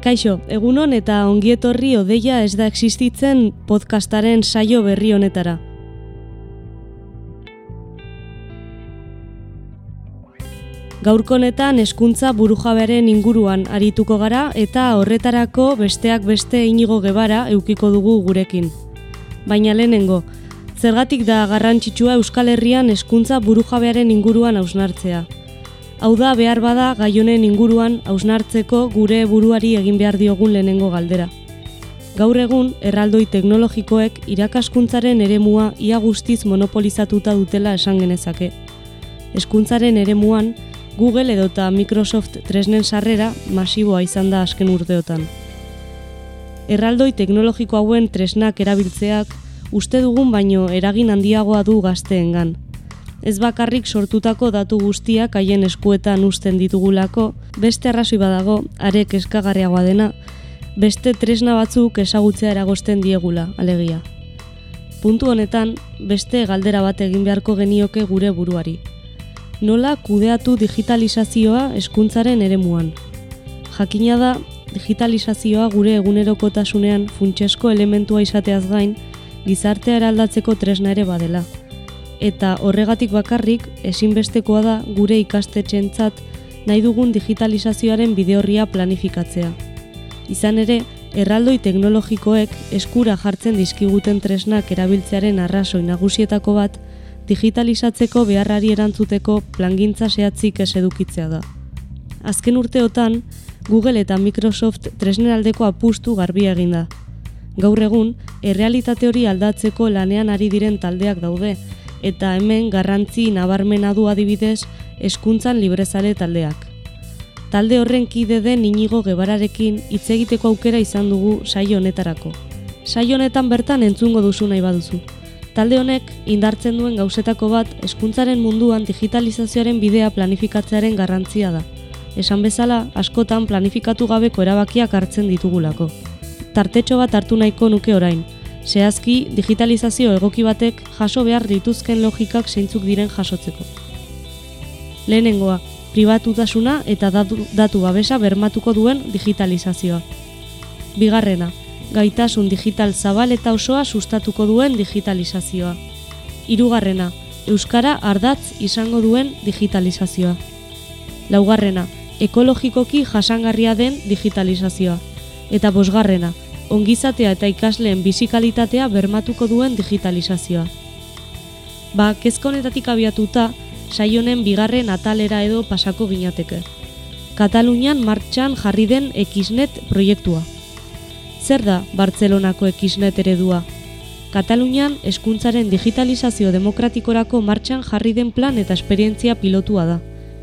Kaixo, egunon eta ongietorri odeia ez da existitzen podcastaren saio berri honetara. Gaurko honetan hezkuntza burujabearen inguruan arituko gara eta horretarako besteak beste inigo gebara eukiko dugu gurekin. Baina lehenengo, zergatik da garrantzitsua Euskal Herrian hezkuntza burujabearen inguruan hausnartzea. Hau da behar bada gaionen inguruan hausnartzeko gure buruari egin behar diogun lehenengo galdera. Gaur egun, erraldoi teknologikoek irakaskuntzaren eremua ia guztiz monopolizatuta dutela esan genezake. Hezkuntzaren eremuan, Google edota Microsoft tresnen sarrera masiboa izan da azken urteotan. Erraldoi teknologiko hauen tresnak erabiltzeak uste dugun baino eragin handiagoa du gazteengan. Ez bakarrik sortutako datu guztiak haien eskuetan usten ditugulako, beste arrazoi badago, arek eskagarriagoa dena, beste tresna batzuk ezagutzea eragosten diegula, alegia. Puntu honetan, beste galdera bat egin beharko genioke gure buruari nola kudeatu digitalizazioa hezkuntzaren eremuan. Jakina da, digitalizazioa gure egunerokotasunean funtsesko elementua izateaz gain, gizartea eraldatzeko tresna ere badela. Eta horregatik bakarrik, ezinbestekoa da gure ikastetxentzat nahi dugun digitalizazioaren bideorria planifikatzea. Izan ere, erraldoi teknologikoek eskura jartzen dizkiguten tresnak erabiltzearen arrazoi nagusietako bat, digitalizatzeko beharrari erantzuteko plangintza zehatzik ez edukitzea da. Azken urteotan, Google eta Microsoft tresneraldeko apustu garbia egin da. Gaur egun, errealitate hori aldatzeko lanean ari diren taldeak daude, eta hemen garrantzi nabarmena du adibidez eskuntzan librezale taldeak. Talde horren kide den inigo gebararekin hitz egiteko aukera izan dugu saio honetarako. Saio honetan bertan entzungo duzu nahi baduzu. Talde honek indartzen duen gauzetako bat hezkuntzaren munduan digitalizazioaren bidea planifikatzearen garrantzia da. Esan bezala, askotan planifikatu gabeko erabakiak hartzen ditugulako. Tartetxo bat hartu nahiko nuke orain. Zehazki, digitalizazio egoki batek jaso behar dituzken logikak zeintzuk diren jasotzeko. Lehenengoa, pribatutasuna eta datu, datu babesa bermatuko duen digitalizazioa. Bigarrena, gaitasun digital zabal eta osoa sustatuko duen digitalizazioa. Hirugarrena, euskara ardatz izango duen digitalizazioa. Laugarrena, ekologikoki jasangarria den digitalizazioa. Eta bosgarrena, ongizatea eta ikasleen bizikalitatea bermatuko duen digitalizazioa. Ba, kezka honetatik abiatuta, saionen bigarren atalera edo pasako ginateke. Katalunian martxan jarri den Xnet proiektua. Zer da Bartzelonako ekisnet eredua? Katalunian eskuntzaren digitalizazio demokratikorako martxan jarri den plan eta esperientzia pilotua da.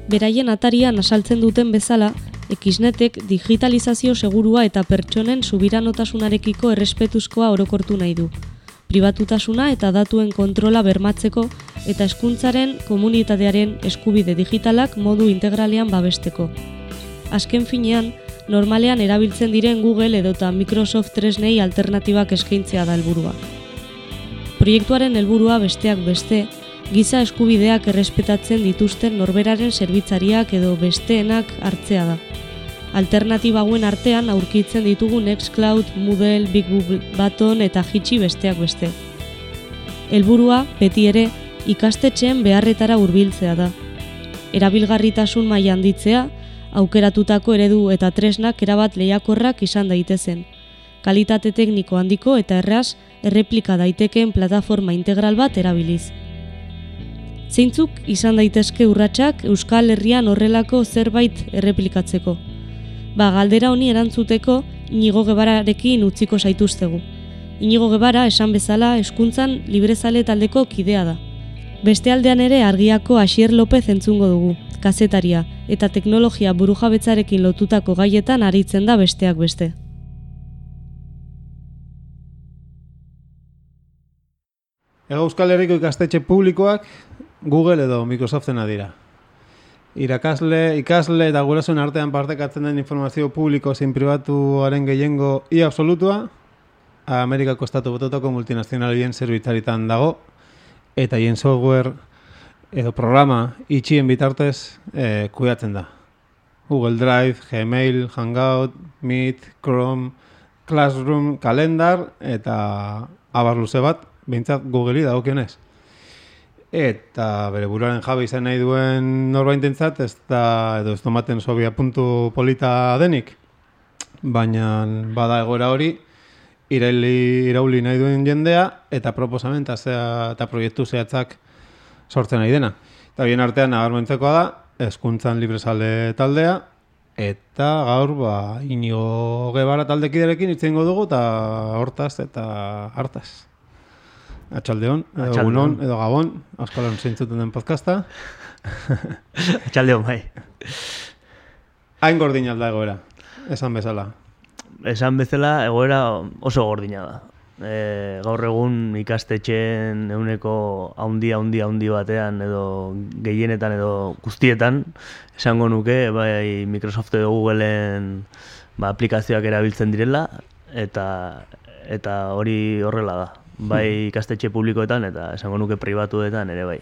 Beraien atarian asaltzen duten bezala, ekisnetek digitalizazio segurua eta pertsonen subiranotasunarekiko errespetuzkoa orokortu nahi du. Pribatutasuna eta datuen kontrola bermatzeko eta eskuntzaren komunitatearen eskubide digitalak modu integralean babesteko. Azken finean, normalean erabiltzen diren Google edota Microsoft tresnei alternatibak eskaintzea da helburua. Proiektuaren helburua besteak beste, giza eskubideak errespetatzen dituzten norberaren zerbitzariak edo besteenak hartzea da. Alternatiba hauen artean aurkitzen ditugu Nextcloud, Moodle, Big Baton eta Hitchi besteak beste. Helburua beti ere ikastetxeen beharretara hurbiltzea da. Erabilgarritasun maila handitzea aukeratutako eredu eta tresnak erabat lehiakorrak izan daitezen. Kalitate tekniko handiko eta erraz erreplika daitekeen plataforma integral bat erabiliz. Zeintzuk izan daitezke urratsak Euskal Herrian horrelako zerbait erreplikatzeko. Ba, galdera honi erantzuteko inigo gebararekin utziko zaituztegu. Inigo Gebara esan bezala eskuntzan librezale taldeko kidea da. Beste aldean ere argiako Asier Lopez entzungo dugu, kazetaria, eta teknologia burujabetzarekin lotutako gaietan aritzen da besteak beste. Ego Euskal Herriko ikastetxe publikoak Google edo Microsoftena dira. Irakasle, ikasle eta gurasoen artean partekatzen den informazio publiko zein pribatuaren gehiengo i absolutua Amerikako estatu bototako multinazionalien zerbitzaritan dago eta hien software edo programa itxien bitartez eh, kudeatzen da. Google Drive, Gmail, Hangout, Meet, Chrome, Classroom, Kalendar eta abar luze bat, behintzat Google'i dagokionez. Eta bere buruaren jabe izan nahi duen norbaintentzat ez da edo ez tomaten sobia puntu polita denik. Baina bada egoera hori, iraili, irauli nahi duen jendea eta proposamen eta, zea, eta proiektu zehatzak sortzen nahi dena. Eta bien artean nabarmentzekoa da, eskuntzan librezale taldea, eta gaur ba, inigo gebara taldekiderekin itzen dugu eta hortaz eta hartaz. Atxaldeon, edo Atxaldeon. egunon, edo gabon, auskalan zeintzuten den podcasta. Txaldeon, bai. Hain gordin alda egoera, esan bezala. Esan bezala, egoera oso gordina da. E, gaur egun ikastetxeen euneko haundi, haundi, haundi batean edo gehienetan edo guztietan esango nuke bai Microsoft edo Googleen ba, aplikazioak erabiltzen direla eta eta hori horrela da. Bai ikastetxe publikoetan eta esango nuke pribatuetan ere bai.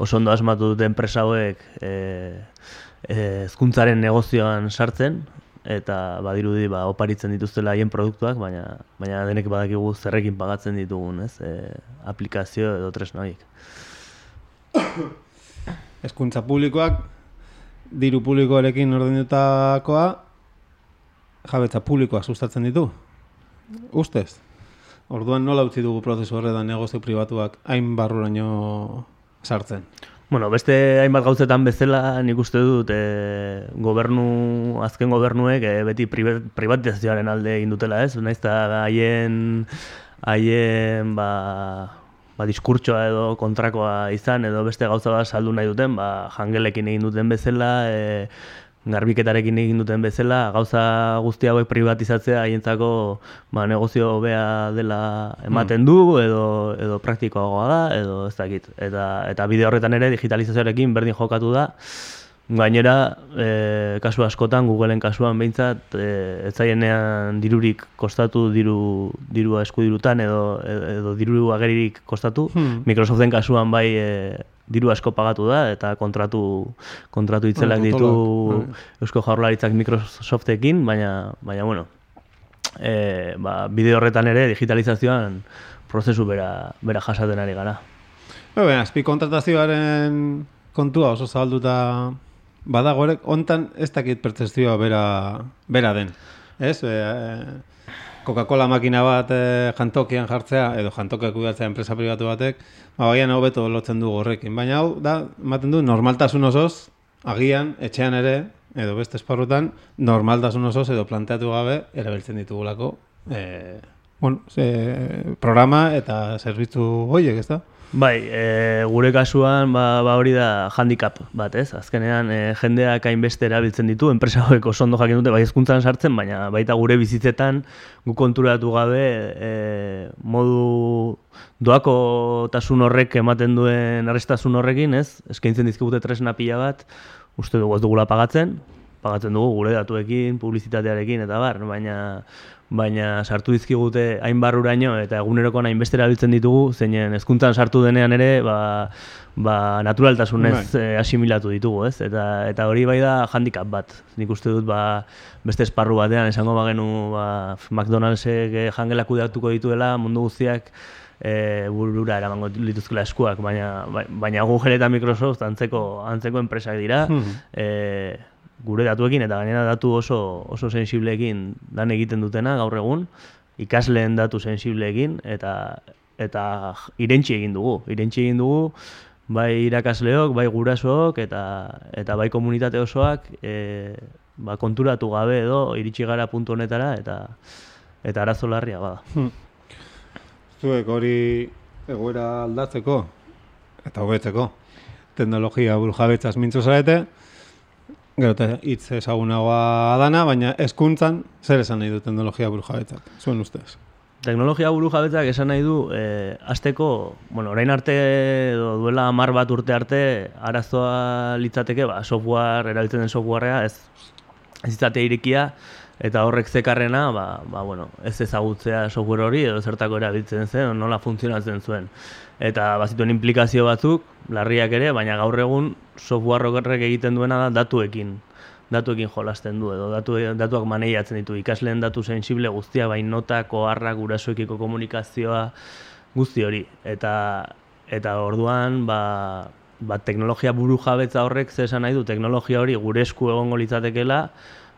Oso ondo asmatu dute enpresa hauek e, e, hezkuntzaren negozioan sartzen eta badirudi ba oparitzen dituztela haien produktuak, baina baina denek badakigu zerrekin pagatzen ditugun, ez? E, aplikazio edo tresna horiek. Hezkuntza publikoak diru publikoarekin ordaindutakoa jabetza publikoa sustatzen ditu. Ustez. Orduan nola utzi dugu prozesu horretan negozio pribatuak hain barruraino sartzen. Bueno, beste hainbat gauzetan bezala nik uste dut e, gobernu, azken gobernuek e, beti privatizazioaren alde egin dutela, ez? Naiz eta haien haien ba, ba diskurtsoa edo kontrakoa izan edo beste gauza bat saldu nahi duten, ba jangelekin egin duten bezala, e, garbiketarekin egin duten bezala, gauza guzti hauek privatizatzea haientzako ba, negozio hobea dela ematen du edo edo praktikoagoa da edo ez dakit. Eta eta bide horretan ere digitalizazioarekin berdin jokatu da. Gainera, e, kasu askotan, Googleen kasuan behintzat, e, ez zaienean dirurik kostatu, diru, dirua eskudirutan edo, edo diru ageririk kostatu. Hmm. Microsoften kasuan bai e, diru asko pagatu da eta kontratu kontratu itzelak ditu potolak, Eusko Jaurlaritzak Microsoftekin, baina baina bueno, e, ba, bide horretan ere digitalizazioan prozesu bera bera jasaten ari gara. Baina, azpi kontratazioaren kontua oso zabalduta badago hontan ez dakit pertzezioa bera, bera den. Ez? E, Coca-Cola makina bat e, jantokian jartzea, edo jantokiak kudeatzea enpresa pribatu batek, ba, baian hobeto lotzen du horrekin. Baina hau, da, ematen du, normaltasun osoz, agian, etxean ere, edo beste esparrutan, normaltasun osoz edo planteatu gabe, erabiltzen ditugulako, e, bueno, ze, programa eta zerbitzu horiek, ez da? Bai, e, gure kasuan ba, ba hori da handicap bat, ez? Azkenean e, jendeak hainbeste erabiltzen ditu, enpresa hauek oso ondo jakin dute bai hezkuntzan sartzen, baina baita gure bizitzetan gu konturatu gabe e, modu doakotasun horrek ematen duen arrestasun horrekin, ez? Eskaintzen dizkigute tresna pila bat, uste dugu ez dugula pagatzen, pagatzen dugu gure datuekin, publizitatearekin eta bar, baina baina sartu dizkigute hain barruraino eta egunerokoan hainbeste erabiltzen ditugu, zeinen hezkuntzan sartu denean ere, ba, ba naturaltasunez eh, asimilatu ditugu, ez? Eta eta hori bai da handicap bat. Nik uste dut ba, beste esparru batean esango bagenu ba, McDonald'sek eh, jangela kudeatuko dituela mundu guztiak e, burura eramango lituzkela eskuak, baina bai- baina Google eta Microsoft antzeko antzeko enpresak dira. Mhm. e, gure datuekin eta gainera datu oso oso sensibleekin lan egiten dutena gaur egun, ikasleen datu sensibleekin eta eta irentsi egin dugu. Irentsi egin dugu bai irakasleok, bai gurasook eta eta bai komunitate osoak e, ba, konturatu gabe edo iritsi gara puntu honetara eta eta arazo larria bada. zuek hori egoera aldatzeko eta hobetzeko teknologia burujabetzaz mintzo zarete, gero eta hitz ezagunagoa dana, baina hezkuntzan zer esan nahi du teknologia burujabetzak, zuen ustez? Teknologia buru jabetzak esan nahi du, e, azteko, bueno, orain arte, edo duela hamar bat urte arte, arazoa litzateke, ba, software, erabiltzen den softwarea, ez, ez izatea irikia, eta horrek zekarrena, ba, ba, bueno, ez ezagutzea software hori, edo zertako erabiltzen zen, nola funtzionatzen zuen. Eta bazituen implikazio batzuk, larriak ere, baina gaur egun software horrek egiten duena da datuekin. Datuekin jolasten du edo datu, datuak maneiatzen ditu. Ikasleen datu sensible guztia bain notako harrak gurasoekiko komunikazioa guzti hori. Eta eta orduan ba, ba teknologia buru jabetza horrek ze esan nahi du teknologia hori gure esku egongo litzatekeela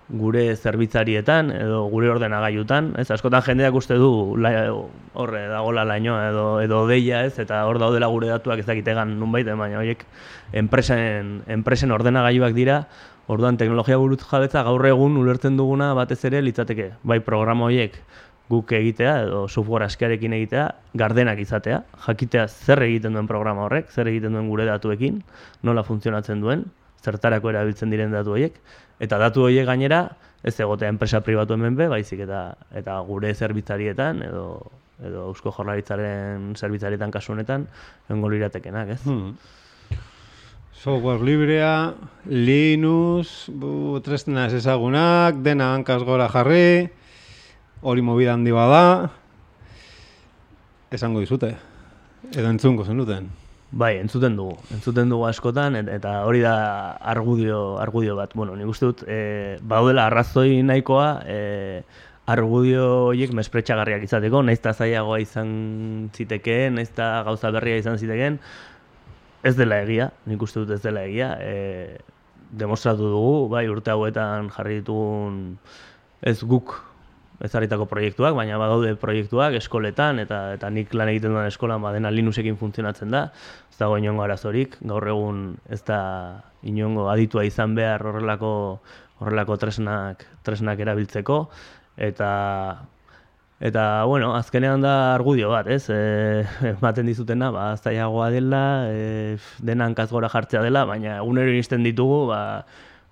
gure zerbitzarietan edo gure ordenagailutan, ez? Askotan jendeak uste du horre dagola lainoa edo edo deia, ez? Eta hor daudela gure datuak ez dakitegan nunbait, baina horiek enpresen enpresen ordenagailuak dira, Orduan teknologia buruz jabetza gaur egun ulertzen duguna batez ere litzateke, bai programa horiek guk egitea edo software askearekin egitea, gardenak izatea, jakitea zer egiten duen programa horrek, zer egiten duen gure datuekin, nola funtzionatzen duen, zertarako erabiltzen diren datu horiek, eta datu horiek gainera ez egotea enpresa pribatu hemen be, baizik eta eta gure zerbitzarietan edo edo Eusko Jaurlaritzaren zerbitzarietan kasu honetan egongo liratekenak, ez? Hmm. Software librea, Linux, bu, tresna ez ezagunak, dena hankaz gora jarri, hori mobida handi bada, esango dizute, edo entzungo zenuten. Bai, entzuten dugu, entzuten dugu askotan, eta hori da argudio, argudio bat. Bueno, nik uste dut, e, baudela arrazoi nahikoa, e, argudio horiek mespretxagarriak izateko, naiz zailagoa izan zitekeen, naiz gauza berria izan zitekeen, ez dela egia, nik uste dut ez dela egia, e, demostratu dugu, bai urte hauetan jarri ditugun ez guk ezaritako proiektuak, baina badaude proiektuak eskoletan, eta eta nik lan egiten duen eskolan badena Linuxekin funtzionatzen da, ez dago inongo arazorik, gaur egun ez da inongo aditua izan behar horrelako horrelako tresnak, tresnak erabiltzeko, eta Eta, bueno, azkenean da argudio bat, ez? E, ematen dizutena, ba, zaiagoa dela, e, dena hankazgora jartzea dela, baina egunero iristen ditugu, ba,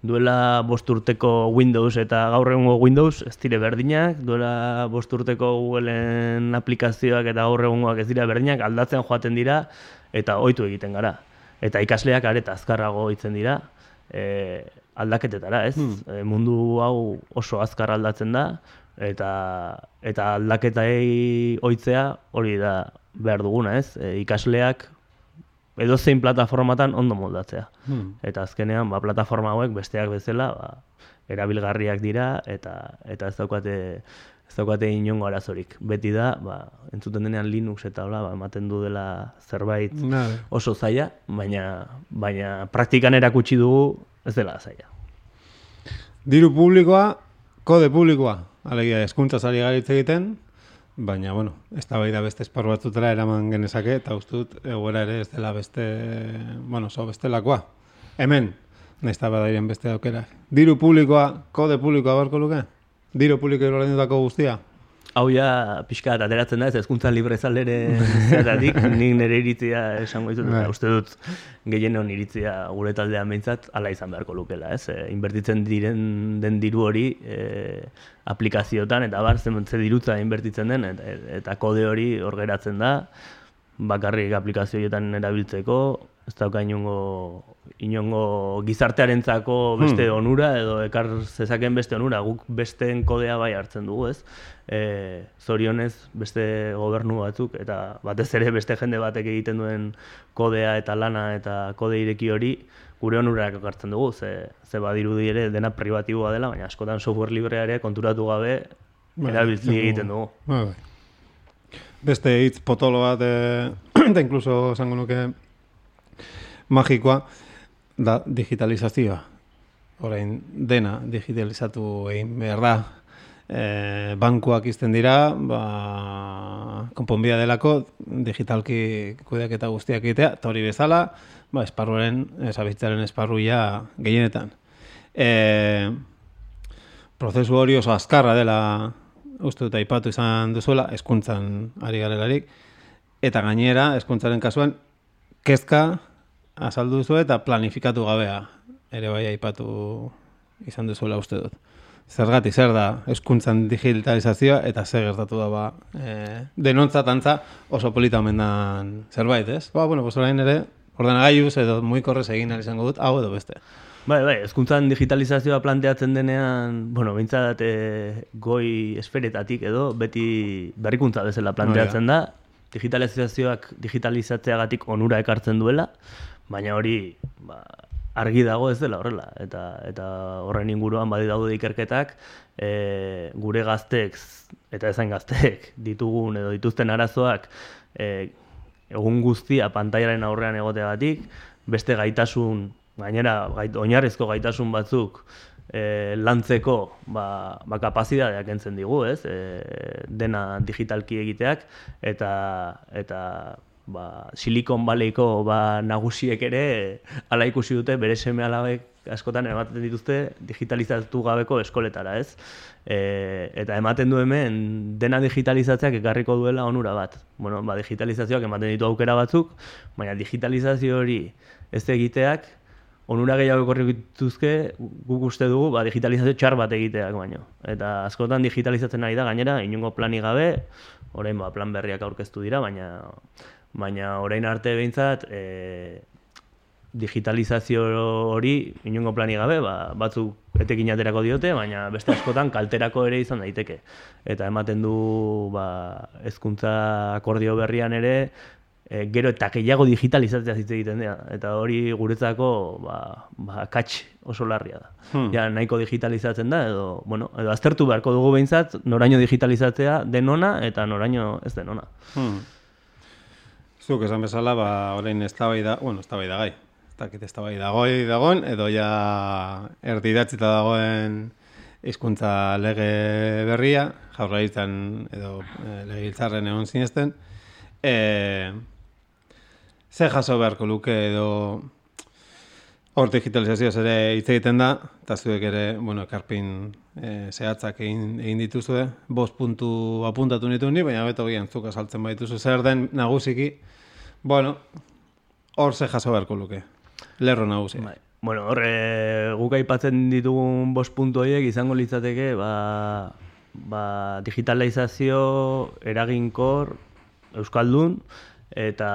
duela bosturteko Windows eta gaur egungo Windows ez dire berdinak, duela bosturteko Googleen aplikazioak eta gaur egungoak ez dira berdinak, aldatzen joaten dira eta ohitu egiten gara. Eta ikasleak areta azkarrago hitzen dira, e, aldaketetara, ez? Hmm. E, mundu hau oso azkar aldatzen da, eta eta aldaketei ohitzea hori da behar duguna, ez? E, ikasleak edo zein plataformatan ondo moldatzea. Hmm. Eta azkenean, ba, plataforma hauek besteak bezala, ba, erabilgarriak dira eta eta ez daukate ez daukate inongo arazorik. Beti da, ba, entzuten denean Linux eta hola, ba, ematen du dela zerbait oso zaila, baina baina praktikan erakutsi dugu ez dela zaila. Diru publikoa, kode publikoa. Alegia, eskuntza zari garitz egiten, baina, bueno, ez da bai da beste esparru batzutera eraman genezake, eta ustut, egoera ere ez dela beste, bueno, so beste lakoa. Hemen, nahiz da badairen beste aukera. Diru publikoa, kode publikoa barko luke? Diru publikoa dutako guztia? Hau ja pixka ateratzen da ez ezkuntza libre zalere zeratik, nik nire iritzia esango ditut, eta bai. uste dut gehien hon iritzia gure taldean behintzat ala izan beharko lukela, ez? E, inbertitzen diren den diru hori e, aplikaziotan eta bar zen ze dirutza inbertitzen den eta, eta kode hori hor geratzen da bakarrik aplikazioetan erabiltzeko ez dauka inongo, gizartearentzako beste hmm. onura edo ekar zezaken beste onura, guk besteen kodea bai hartzen dugu, ez? E, zorionez beste gobernu batzuk eta batez ere beste jende batek egiten duen kodea eta lana eta kode ireki hori gure onurak hartzen dugu, ze, ze badirudi ere dena privatiboa dela, baina askotan software librea ere konturatu gabe bai, erabiltzen egiten dugu. Bai, bai. Beste hitz potolo bat, e, eta inkluso esango nuke magikoa da digitalizazioa. Orain dena digitalizatu egin behar da. E, bankuak izten dira, ba, konponbia delako, digitalki kudeak eta guztiak egitea, eta hori bezala, ba, esparruaren, esabitzaren esparruia gehienetan. E, prozesu hori oso azkarra dela uste dut aipatu izan duzuela, hezkuntzan ari garelarik, eta gainera, hezkuntzaren kasuan, kezka azaldu duzu eta planifikatu gabea ere bai aipatu izan duzuela uste dut. Zergatik, zer da hezkuntzan digitalizazioa eta zer gertatu da ba, e, denontzat antza oso polita omen dan zerbait, ez? Ba, bueno, pues orain ere, ordenagailuz edo muikorrez egin ahal izango dut, hau edo beste. Bai, bai, ezkuntzan digitalizazioa planteatzen denean, bueno, bintzat e, goi esferetatik edo, beti berrikuntza bezala planteatzen da, digitalizazioak digitalizatzeagatik onura ekartzen duela, baina hori ba, argi dago ez dela horrela eta eta horren inguruan badi daude ikerketak e, gure gazteek eta ezain gazteek ditugun edo dituzten arazoak e, egun guztia pantailaren aurrean egoteagatik beste gaitasun gainera gait, oinarrizko gaitasun batzuk e, lantzeko ba, ba kapazitateak entzen digu, ez? E, dena digitalki egiteak eta eta ba, Silicon Valleyko ba, nagusiek ere ala ikusi dute bere seme alabek askotan ematen dituzte digitalizatu gabeko eskoletara, ez? E, eta ematen du hemen dena digitalizatzeak ekarriko duela onura bat. Bueno, ba, digitalizazioak ematen ditu aukera batzuk, baina digitalizazio hori ez egiteak onura gehiago dituzke guk uste dugu ba, digitalizazio txar bat egiteak baino. Eta askotan digitalizatzen ari da gainera, inungo plani gabe, orain ba, plan berriak aurkeztu dira, baina baina orain arte behintzat e, digitalizazio hori inungo plani gabe, ba, batzuk etekin aterako diote, baina beste askotan kalterako ere izan daiteke. Eta ematen du ba, ezkuntza akordio berrian ere, e, gero eta gehiago digitalizatzea zitze egiten dira. Eta hori guretzako ba, ba, katx oso larria da. Hmm. Ja, nahiko digitalizatzen da, edo, bueno, edo aztertu beharko dugu behintzat, noraino digitalizatzea denona eta noraino ez denona. Hmm. Zuk esan bezala, ba, orain ez da, bueno, ez da gai. Ez dakit ez da goi dagoen, edo ja erdidatzita dagoen hizkuntza lege berria, jaurlaritzan edo e, legiltzarren egon zinezten. E, ze jaso beharko luke edo hor digitalizazioa ere hitz egiten da, eta zuek ere, bueno, ekarpin e, zehatzak egin, egin dituzue, bost puntu apuntatu nitu ni, baina beto gian zuk asaltzen baituzu zer den nagusiki, Bueno, hor ze jaso beharko luke. Lerro nagusi. Bai. Bueno, hor e, guk aipatzen ditugun bost puntu horiek izango litzateke, ba, ba, digitalizazio eraginkor euskaldun eta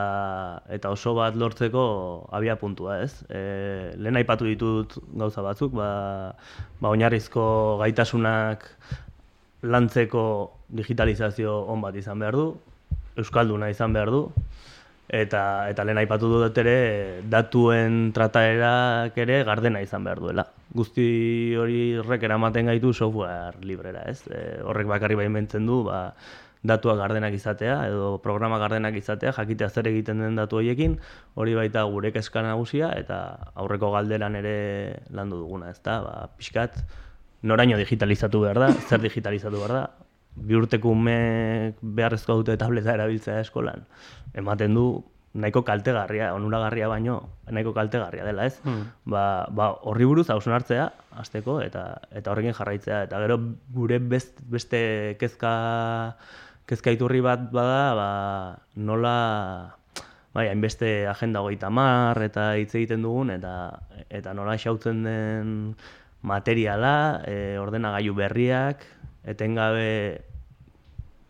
eta oso bat lortzeko abia puntua, ez? E, lehen aipatu ditut gauza batzuk, ba, ba oinarrizko gaitasunak lantzeko digitalizazio on bat izan behar du, euskalduna izan behar du, eta eta lehen aipatu dut ere datuen trataerak ere gardena izan behar duela. Guzti hori horrek eramaten gaitu software librera, ez? E, horrek bakarri baimentzen du, ba, datuak gardenak izatea edo programa gardenak izatea, jakitea zer egiten den datu horiekin, hori baita gure kezka nagusia eta aurreko galderan ere landu duguna, ezta? Ba, pixkat noraino digitalizatu behar da, zer digitalizatu behar da, bi urteko umek beharrezko dute tableta erabiltzea eskolan, ematen du nahiko kaltegarria, onuragarria baino, nahiko kaltegarria dela, ez? Hmm. Ba, ba, horri buruz hausun hartzea, azteko, eta eta horrekin jarraitzea. Eta gero gure best, beste kezka, kezka iturri bat bada, ba, nola, bai, hainbeste agenda hogeita mar, eta hitz egiten dugun, eta eta nola xautzen den materiala, e, ordenagailu berriak, etengabe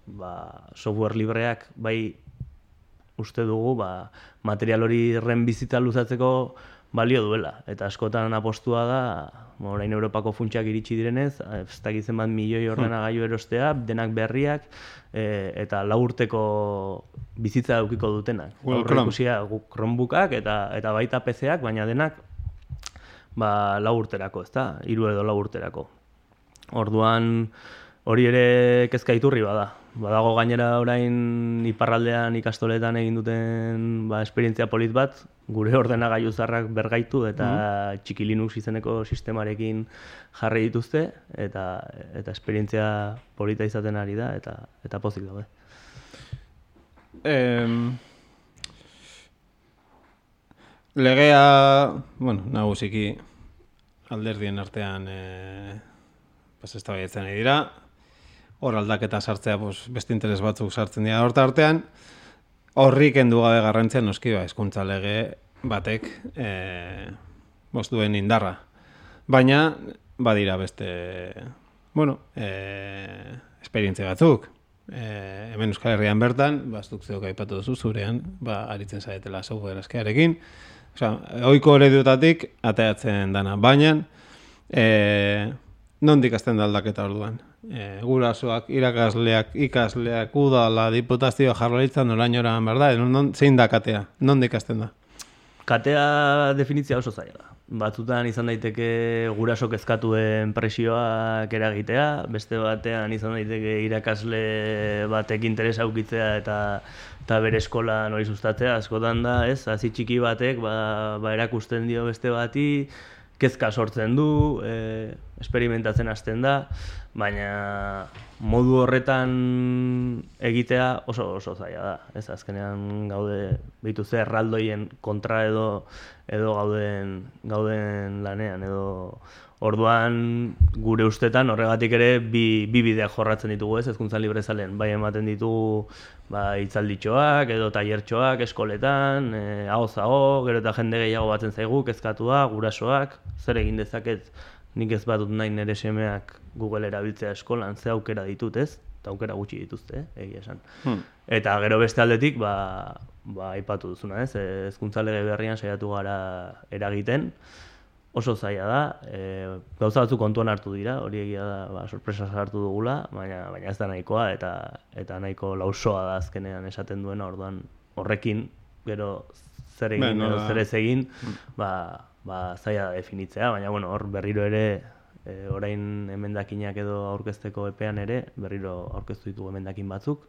ba, software libreak bai uste dugu ba, material hori erren bizitza luzatzeko balio duela. Eta askotan apostua da, ba, orain Europako funtsak iritsi direnez, ez dakitzen bat milioi ordena gaiu erostea, denak berriak, e, eta laurteko bizitza daukiko dutenak. Well, ikusia, Chromebookak eta, eta baita PC-ak, baina denak ba, laurterako, ez da? Iru edo laurterako. Orduan, hori ere kezka iturri bada. Badago gainera orain iparraldean ikastoletan egin duten ba, esperientzia polit bat, gure ordena zarrak bergaitu eta mm txiki Linux izeneko sistemarekin jarri dituzte, eta eta esperientzia polita izaten ari da, eta eta pozik daude. Em, legea, bueno, nagusiki alderdien artean e, pas ez dira, hor aldaketa sartzea pues, beste interes batzuk sartzen dira. Horta artean, horri kendu gabe garrantzia noski ba, hezkuntza lege batek e, bost duen indarra. Baina, badira beste, bueno, e, esperientzia batzuk. E, hemen Euskal Herrian bertan, bastuk zeok aipatu duzu zurean, ba, aritzen zaretela software askearekin. Osea, ohiko eredutatik ateatzen dana. Baina, e, nondik azten da aldaketa orduan? E, gurasoak, irakasleak, ikasleak, udala, diputazioa jarralitzan orainora, berda? Non, zein da katea? Nondik azten da? Katea definitzia oso zaila da. Batzutan izan daiteke gurasok ezkatuen presioak eragitea, beste batean izan daiteke irakasle batek interesa aukitzea eta eta bere eskola hori sustatzea askotan da, ez? Hasi txiki batek ba, ba erakusten dio beste bati, kezka sortzen du, e, esperimentatzen hasten da, baina modu horretan egitea oso oso zaila da. Ez azkenean gaude bitu ze erraldoien kontra edo edo gauden gauden lanean edo Orduan gure ustetan horregatik ere bi, bi bideak jorratzen ditugu ez ezkuntza librezalen. Bai ematen ditugu ba, itzalditxoak edo tailertxoak eskoletan, e, hau zago, gero eta jende gehiago batzen zaigu, kezkatua, gurasoak, zer egin dezaket nik ez badut nahi nire semeak Google erabiltzea eskolan, ze aukera ditut, ez? Eta aukera gutxi dituzte, eh? egia esan. Hmm. Eta gero beste aldetik, ba, ba aipatu duzuna, ez? Ezkuntza lege berrian saiatu gara eragiten, oso zaila da, e, gauza batzuk kontuan hartu dira, hori egia da, ba, sorpresa hartu dugula, baina, baina ez da nahikoa, eta eta nahiko lausoa da azkenean esaten duena, orduan horrekin, gero zer egin, edo zer ez egin, hmm. ba, ba, zaila definitzea, baina bueno, hor berriro ere e, orain emendakinak edo aurkezteko epean ere, berriro aurkeztu ditugu emendakin batzuk.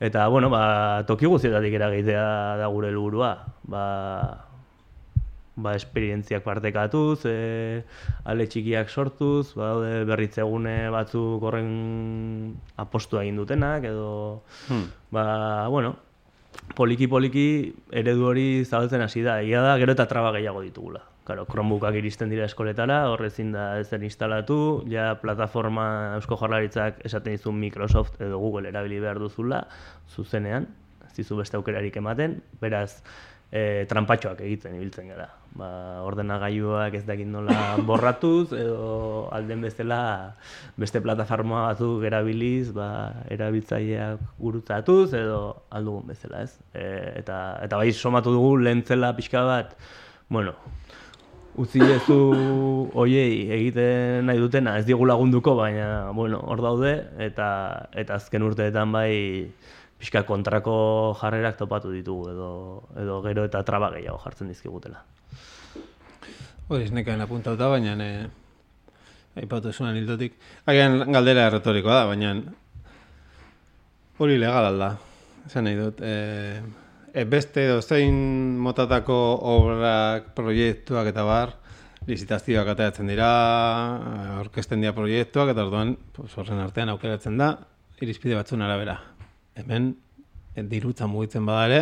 Eta, bueno, ba, toki guztietatik eragitea da gure helburua. Ba, ba, esperientziak partekatuz, e, ale txikiak sortuz, ba, berritzegune batzuk horren apostu egin dutenak, edo, hmm. ba, bueno, poliki-poliki eredu hori zabaltzen hasi da, egia da, gero eta traba gehiago ditugula. Claro, Chromebookak iristen dira eskoletara, horrezin da ez den instalatu, ja plataforma Eusko Jarlaritzak esaten dizu Microsoft edo Google erabili behar duzula, zuzenean, ez dizu beste aukerarik ematen, beraz, e, trampatxoak egiten ibiltzen gara. Ba, ordenagailuak ez dakit nola borratuz, edo alden bezala beste plataforma batzuk erabiliz, ba, erabiltzaileak gurutzatuz, edo aldugun bezala, ez? E, eta, eta bai somatu dugu lehentzela pixka bat, bueno, utzi ezu oiei egiten nahi dutena, ez digu lagunduko, baina, bueno, hor daude, eta eta azken urteetan bai pixka kontrako jarrerak topatu ditugu, edo, edo gero eta traba gehiago jartzen dizkigutela. Hori, nekaen apuntauta, baina ne, aipatu esunan hildotik. Hagen galdera retorikoa da, baina hori legal alda. Esan nahi dut, eh, e, beste zein motatako obrak, proiektuak eta bar, licitazioak ateratzen dira, orkesten dira proiektuak, eta orduan, pues, horren artean aukeratzen da, irizpide batzun arabera. Hemen, dirutza mugitzen bada ere,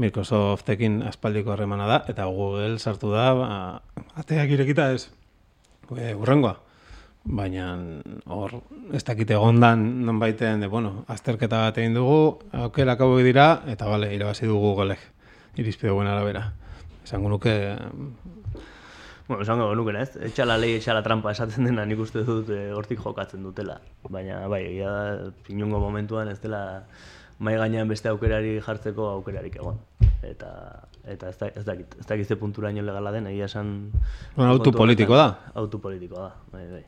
Microsoftekin aspaldiko harremana da, eta Google sartu da, ba, ateak irekita ez, e, urrengoa baina hor ez dakite egondan non baiten, de, bueno, azterketa bat egin dugu, aukerak hauek dira, eta bale, irabazi dugu golek, irizpide guen arabera. Esango nuke... Bueno, esango nuke, ez? Etxala lehi, etxala trampa esaten dena nik uste dut e, hortik jokatzen dutela. Baina, bai, egia da, pinungo momentuan ez dela mai gainean beste aukerari jartzeko aukerarik egon. Eta eta ez, da, ez dakit, ez dakit ze punturaino legala den, egia esan... Bueno, autu politiko da. Autu politiko da, bai, bai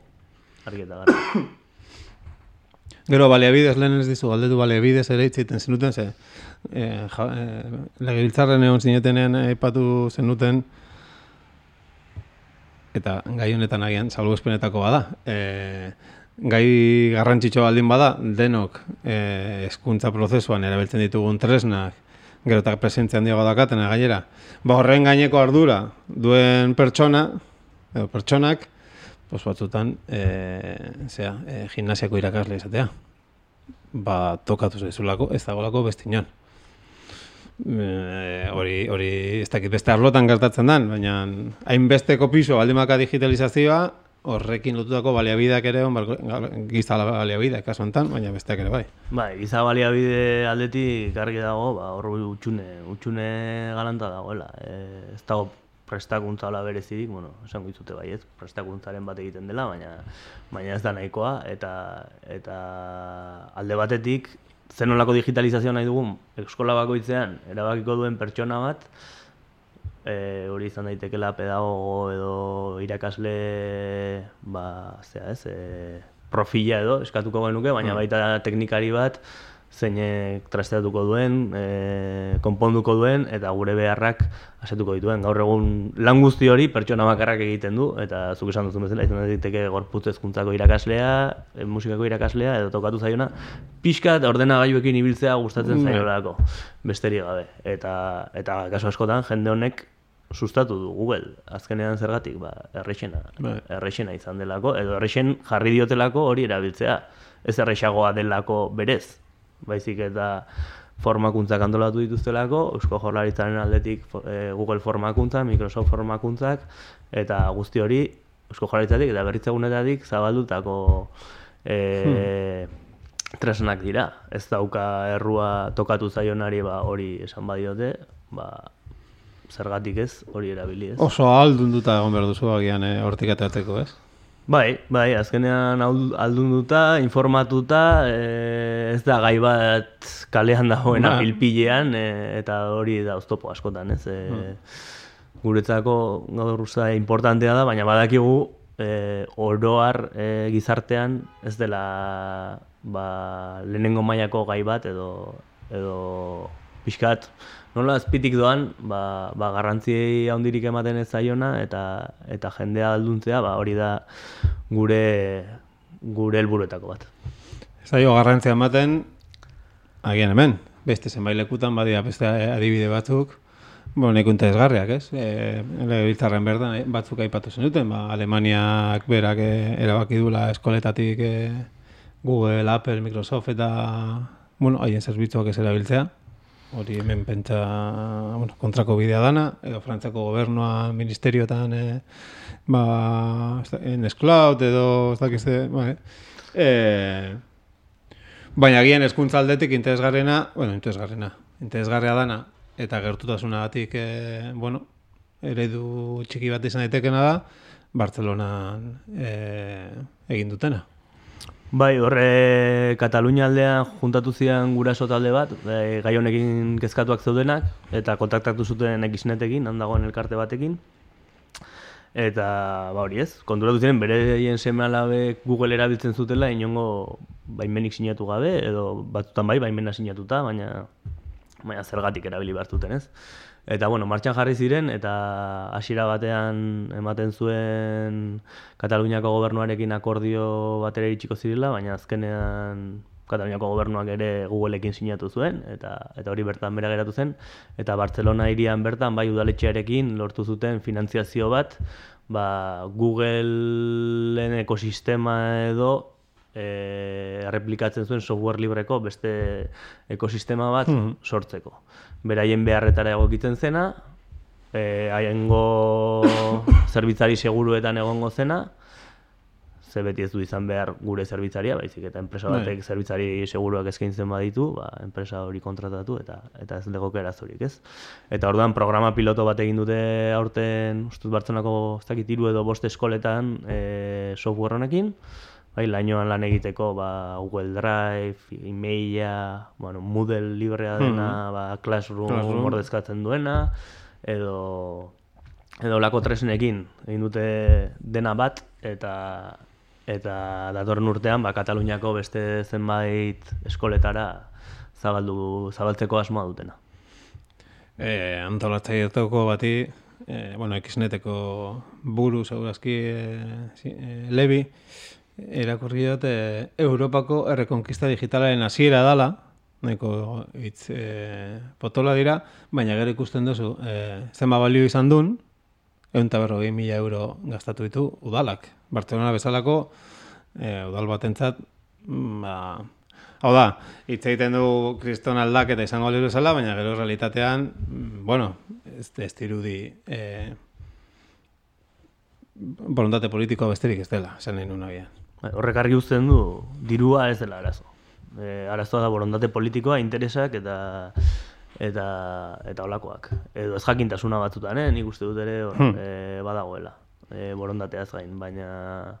argieta gara. Gero, baleabidez, lehen ez dizu, galdetu baleabidez ere itziten zenuten, ze eh, ja, eh, legebiltzarren egon zinetenean aipatu zenuten, eta gai honetan agian, salgo espenetako bada, eh, gai garrantzitsu baldin bada, denok eh, eskuntza prozesuan erabiltzen ditugun tresnak, gero eta presentzia handiago dakaten gainera, ba horren gaineko ardura duen pertsona, edo pertsonak, pues batzutan, e, zera, e, gimnasiako irakasle izatea. Ba, tokatu zaizulako, ez dagolako bestinan. E, hori, hori, ez dakit beste arlotan gertatzen den, baina hainbesteko piso baldimaka digitalizazioa, horrekin lotutako baliabideak ere on giza baliabideak kasu honetan, baina besteak ere bai. Bai, giza baliabide aldetik argi dago, ba, hor utxune, utxune galanta dagoela. E, ez dago prestakuntza hola berezirik, bueno, esango dizute bai ez, prestakuntzaren bat egiten dela, baina baina ez da nahikoa, eta, eta alde batetik, zenolako digitalizazioa nahi dugun, eskola bakoitzean, erabakiko duen pertsona bat, e, hori izan daitekela pedagogo edo irakasle ba, zera ez, e, profila edo eskatuko genuke, baina mm. baita teknikari bat zeinek trasteatuko duen, e, konponduko duen eta gure beharrak asetuko dituen. Gaur egun lan guzti hori pertsona bakarrak egiten du eta zuk esan duzu bezala izan daiteke gorputz hezkuntzako irakaslea, e, musikako irakaslea edo tokatu zaiona, pixka eta ordenagailuekin ibiltzea gustatzen mm. zaiolako besterik gabe. Eta eta kasu askotan jende honek sustatu du Google azkenean zergatik ba errexena bai. errexena izan delako edo errexen jarri diotelako hori erabiltzea ez errexagoa delako berez baizik eta formakuntzak antolatu dituztelako Eusko Jaurlaritzaren aldetik e, Google formakuntza, Microsoft formakuntzak eta guzti hori Eusko Jaurlaritzatik eta berritzegunetatik zabaldutako e, hmm. tresnak dira. Ez dauka errua tokatu zaionari ba hori esan badiote, ba zergatik ez, hori erabili ez. Oso aldunduta egon behar duzu agian eh, hortik atateko ez? Bai, bai, azkenean aldunduta, informatuta, e, ez da gai bat kalean dagoena ba. pilpilean, e, eta hori da oztopo askotan, ez? E, hmm. Guretzako gaur usta importantea da, baina badakigu e, oroar e, gizartean ez dela ba, lehenengo mailako gai bat edo, edo pixkat, nola azpitik doan, ba, ba garrantzi handirik ematen ez zaiona eta eta jendea alduntzea, ba hori da gure gure helburuetako bat. Zaio garrantzia ematen agian hemen, beste zenbait lekutan badia beste adibide batzuk. Bueno, neko interesgarriak, ez? Eh, legebiltzarren berdan batzuk aipatu zen duten, ba, Alemaniak berak eh, erabaki dula eskoletatik eh, Google, Apple, Microsoft eta bueno, haien zerbitzuak ez erabiltzea hori hemen pentsa bueno, kontrako bidea dana, edo Frantzako gobernua ministerioetan e, ba, en escloud edo ez dakizte, ba, e, baina gian eskuntza aldetik interesgarrena, bueno, interesgarrena, interesgarria dana, eta gertutasuna batik, e, bueno, eredu txiki bat izan daitekena da, Bartzelonan e, egin dutena. Bai, horre Katalunia aldean juntatu zian guraso talde bat, gai honekin kezkatuak zeudenak, eta kontaktatu zuten ekisnetekin, handagoen elkarte batekin. Eta, ba hori ez, konturatu ziren, bere hien seme alabe Google erabiltzen zutela, inongo baimenik sinatu gabe, edo batzutan bai, baimena sinatuta, baina, baina zergatik erabili bartuten ez. Eta, bueno, martxan jarri ziren, eta hasiera batean ematen zuen Kataluniako gobernuarekin akordio batera iritsiko zirela, baina azkenean Kataluniako gobernuak ere Googleekin sinatu zuen, eta eta hori bertan bera geratu zen. Eta Barcelona irian bertan, bai udaletxearekin lortu zuten finantziazio bat, ba, Googleen ekosistema edo e, replikatzen zuen software libreko beste ekosistema bat hmm. sortzeko beraien beharretara egokitzen zena, e, haiengo zerbitzari seguruetan egongo zena, ze beti ez du izan behar gure zerbitzaria, baizik eta enpresa bai. batek zerbitzari seguruak eskaintzen baditu, ba, enpresa hori kontratatu eta eta ez legoke erazurik, ez? Eta orduan programa piloto bat egin dute aurten, ustut Bartzenako ez dakit edo bost eskoletan e, software honekin, bai, lainoan lan egiteko ba, Google Drive, emaila, bueno, Moodle librea dena, hmm. ba, Classroom, Classroom. ordezkatzen duena, edo edo lako tresnekin egin dute dena bat eta eta datorren urtean ba, Kataluniako beste zenbait eskoletara zabaldu zabaltzeko asmoa dutena. Eh, antolatzaileetako bati, eh, bueno, Xneteko buru segurazki eh, Levi, Erakurri dut, e, Europako errekonkista digitalaren hasiera dala, nahiko hitz e, potola dira, baina gero ikusten duzu, e, zenba balio izan duen, egun berrogei mila euro gastatu ditu udalak. Barcelona bezalako, e, udal batentzat, mm, ba, hau da, hitz egiten du kriston aldak eta izango liru bezala, baina gero realitatean, mm, bueno, ez, ez dirudi, e, borondate politikoa besterik ez dela, esan nahi nuen agian. Horrek argi uzten du, dirua ez dela arazo. E, arazoa da borondate politikoa, interesak eta eta eta olakoak. Edo ez jakintasuna batzutan, eh? nik uste dut ere hor, Hmm. e, badagoela. E, borondateaz gain, baina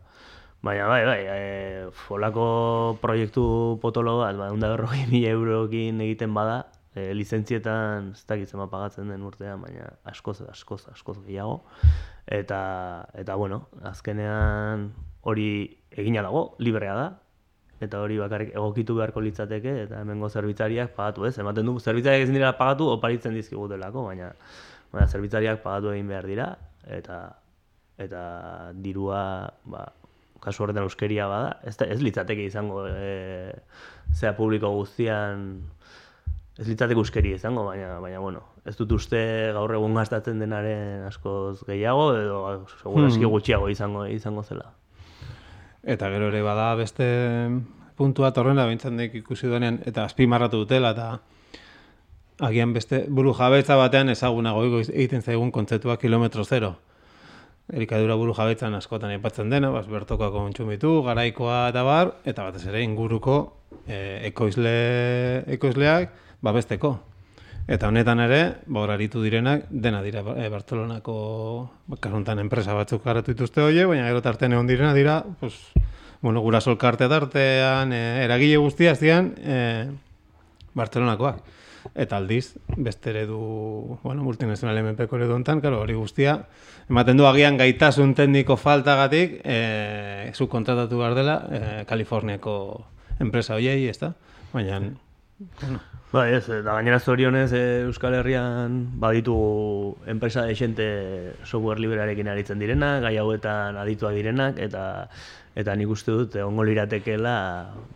Baina bai, bai, e, olako proiektu potolo bat, ba, unda berrogei mila eurokin egiten bada, e, lizentzietan ez dakit zema pagatzen den urtean, baina askoz, askoz, askoz gehiago. Eta, eta bueno, azkenean hori egina dago, librea da, eta hori bakarrik egokitu beharko litzateke, eta hemengo zerbitzariak pagatu ez, ematen du, zerbitzariak ezin dira pagatu, oparitzen dizkigutelako, baina, baina zerbitzariak pagatu egin behar dira, eta eta dirua, ba, kasu horretan euskeria bada, ez, da, ez litzateke izango e, zea publiko guztian ez litzateke euskeri izango, baina, baina bueno, ez dut uste gaur egun gastatzen denaren askoz gehiago edo segurazki Hmm. gutxiago izango izango zela. Eta gero ere bada beste puntua torrena behintzen nik ikusi duenean, eta azpimarratu dutela, eta agian beste buru jabetza batean ezagunago egiten zaigun kontzeptua kilometro zero. Elikadura buru jabetzan askotan aipatzen dena, bas, bertokoa kontsumitu, garaikoa eta bar, eta batez ere inguruko e, ekoizle, ekoizleak babesteko. Eta honetan ere, ba, hor aritu direnak, dena dira e, Bartolonako, kasuntan enpresa batzuk garatu dituzte hoie, baina gero tartean egon direna dira, pues, bueno, gura solkarte tartean, e, eragile guztia zian, e, Bartolonakoak. Eta aldiz, beste eredu, bueno, multinazional MPko eredu hontan, claro, hori guztia, ematen du agian gaitasun tekniko faltagatik, e, zu kontratatu behar dela, e, Kaliforniako enpresa hoiei, ez da? Baina, bueno, Bai, ez, eta gainera zorionez e, Euskal Herrian baditugu enpresa desente software librearekin aritzen direnak, gai hauetan adituak direnak, eta eta nik uste dut egongo liratekeela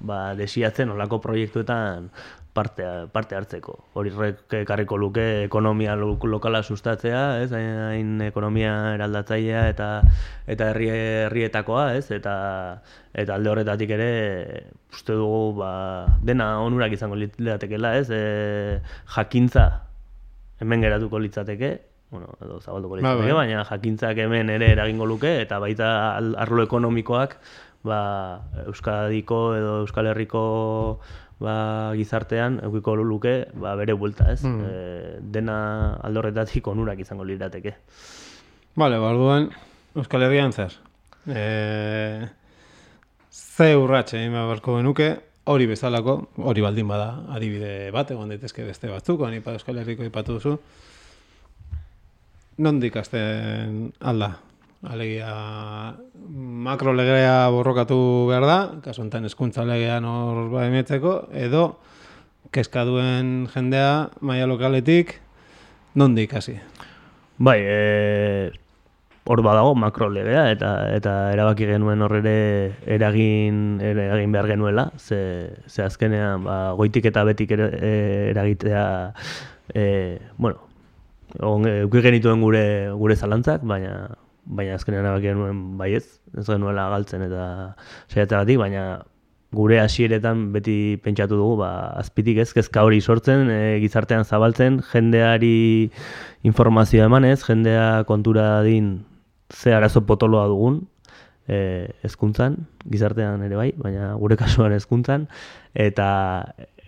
ba, desiatzen olako proiektuetan parte, parte hartzeko. Hori ekarriko luke ekonomia lo- lokala sustatzea, ez, hain, ekonomia eraldatzailea eta eta herri herrietakoa, ez, eta eta alde horretatik ere uste dugu ba, dena onurak izango litzatekeela, ez, e, jakintza hemen geratuko litzateke, bueno, edo zabalduko Ba, litzateke, bai. baina jakintzak hemen ere eragingo luke, eta baita arlo ekonomikoak ba, Euskadiko edo Euskal Herriko ba, gizartean eukiko luke ba, bere buelta, ez? Mm. E, dena alde horretatik onurak izango lirateke. Vale, ba, orduan Euskal Herrian zer. E, ze urratxe egin beharko genuke, hori bezalako, hori baldin bada adibide bat, egon daitezke beste batzuk, honi pa Euskal Herriko ipatu duzu. Nondik hasten alda? Alegia makro legea borrokatu behar da, kasu honetan hezkuntza legea nor baemetzeko, edo kezka duen jendea maila lokaletik, nondik hasi? Bai, e, hor badago makro legea eta eta erabaki genuen hor ere eragin eragin behar genuela, ze, ze azkenean ba, goitik eta betik ere, e, eragitea e, bueno, on, euki genituen gure gure zalantzak, baina baina azkenean erabaki genuen baiez, ez genuela galtzen eta saiatzeagatik, baina gure hasieretan beti pentsatu dugu ba, azpitik ez kezka hori sortzen, e, gizartean zabaltzen, jendeari informazioa emanez, jendea kontura din ze arazo potoloa dugun, e, hezkuntzan, gizartean ere bai, baina gure kasuan hezkuntzan, eta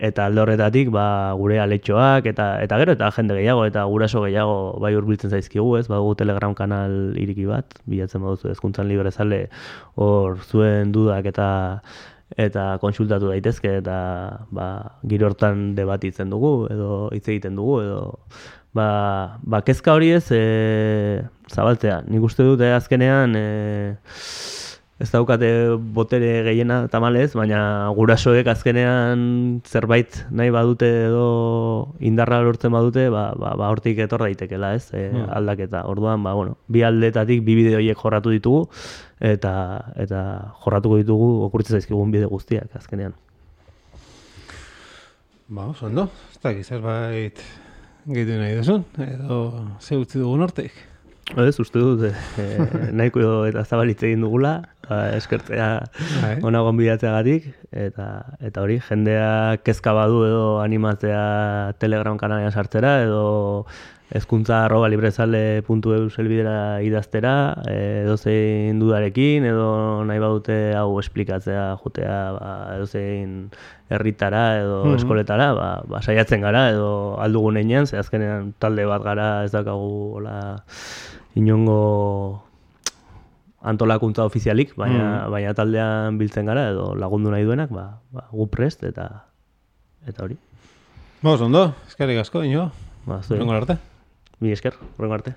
eta alde horretatik ba, gure aletxoak eta eta gero eta jende gehiago eta guraso gehiago bai hurbiltzen zaizkigu, ez? Badugu Telegram kanal iriki bat, bilatzen baduzu hezkuntzan librezale hor zuen dudak eta eta kontsultatu daitezke eta ba, giro hortan debatitzen dugu edo hitz egiten dugu edo ba, ba kezka hori ez e, zabaltzea. Nik uste dute azkenean e, ez daukate botere gehiena tamalez, baina gurasoek azkenean zerbait nahi badute edo indarra lortzen badute, ba, ba, ba hortik etor daitekela, ez, e, aldaketa. Orduan, ba, bueno, bi aldetatik bi bide horiek jorratu ditugu, eta eta jorratuko ditugu okurtzen zaizkigun bide guztiak azkenean. Ba, oso ondo, ez dakit zerbait gehitu nahi duzun, edo ze utzi dugun hortik. Ez, uste dut, e, nahiko eta zabalitze egin dugula, eskertzea Bai. ona gonbidatzeagatik, eta, eta hori, jendea kezka badu edo animatzea Telegram kanalean sartzera, edo ezkuntza arroba librezale.eu zelbidera idaztera, e, edozein dudarekin, edo nahi badute hau esplikatzea jutea ba, edozein herritara edo Mhm. eskoletara, ba, ba, saiatzen gara, edo aldugun einean, ze azkenean talde bat gara ez daukagu hola, inongo antolakuntza ofizialik, baina, baina taldean biltzen gara, edo lagundu nahi duenak, ba, ba, gu prest, eta eta hori. Ba, ondo, eskerrik asko, ino. Ba. Rengo arte. Mi esker, horrengo arte.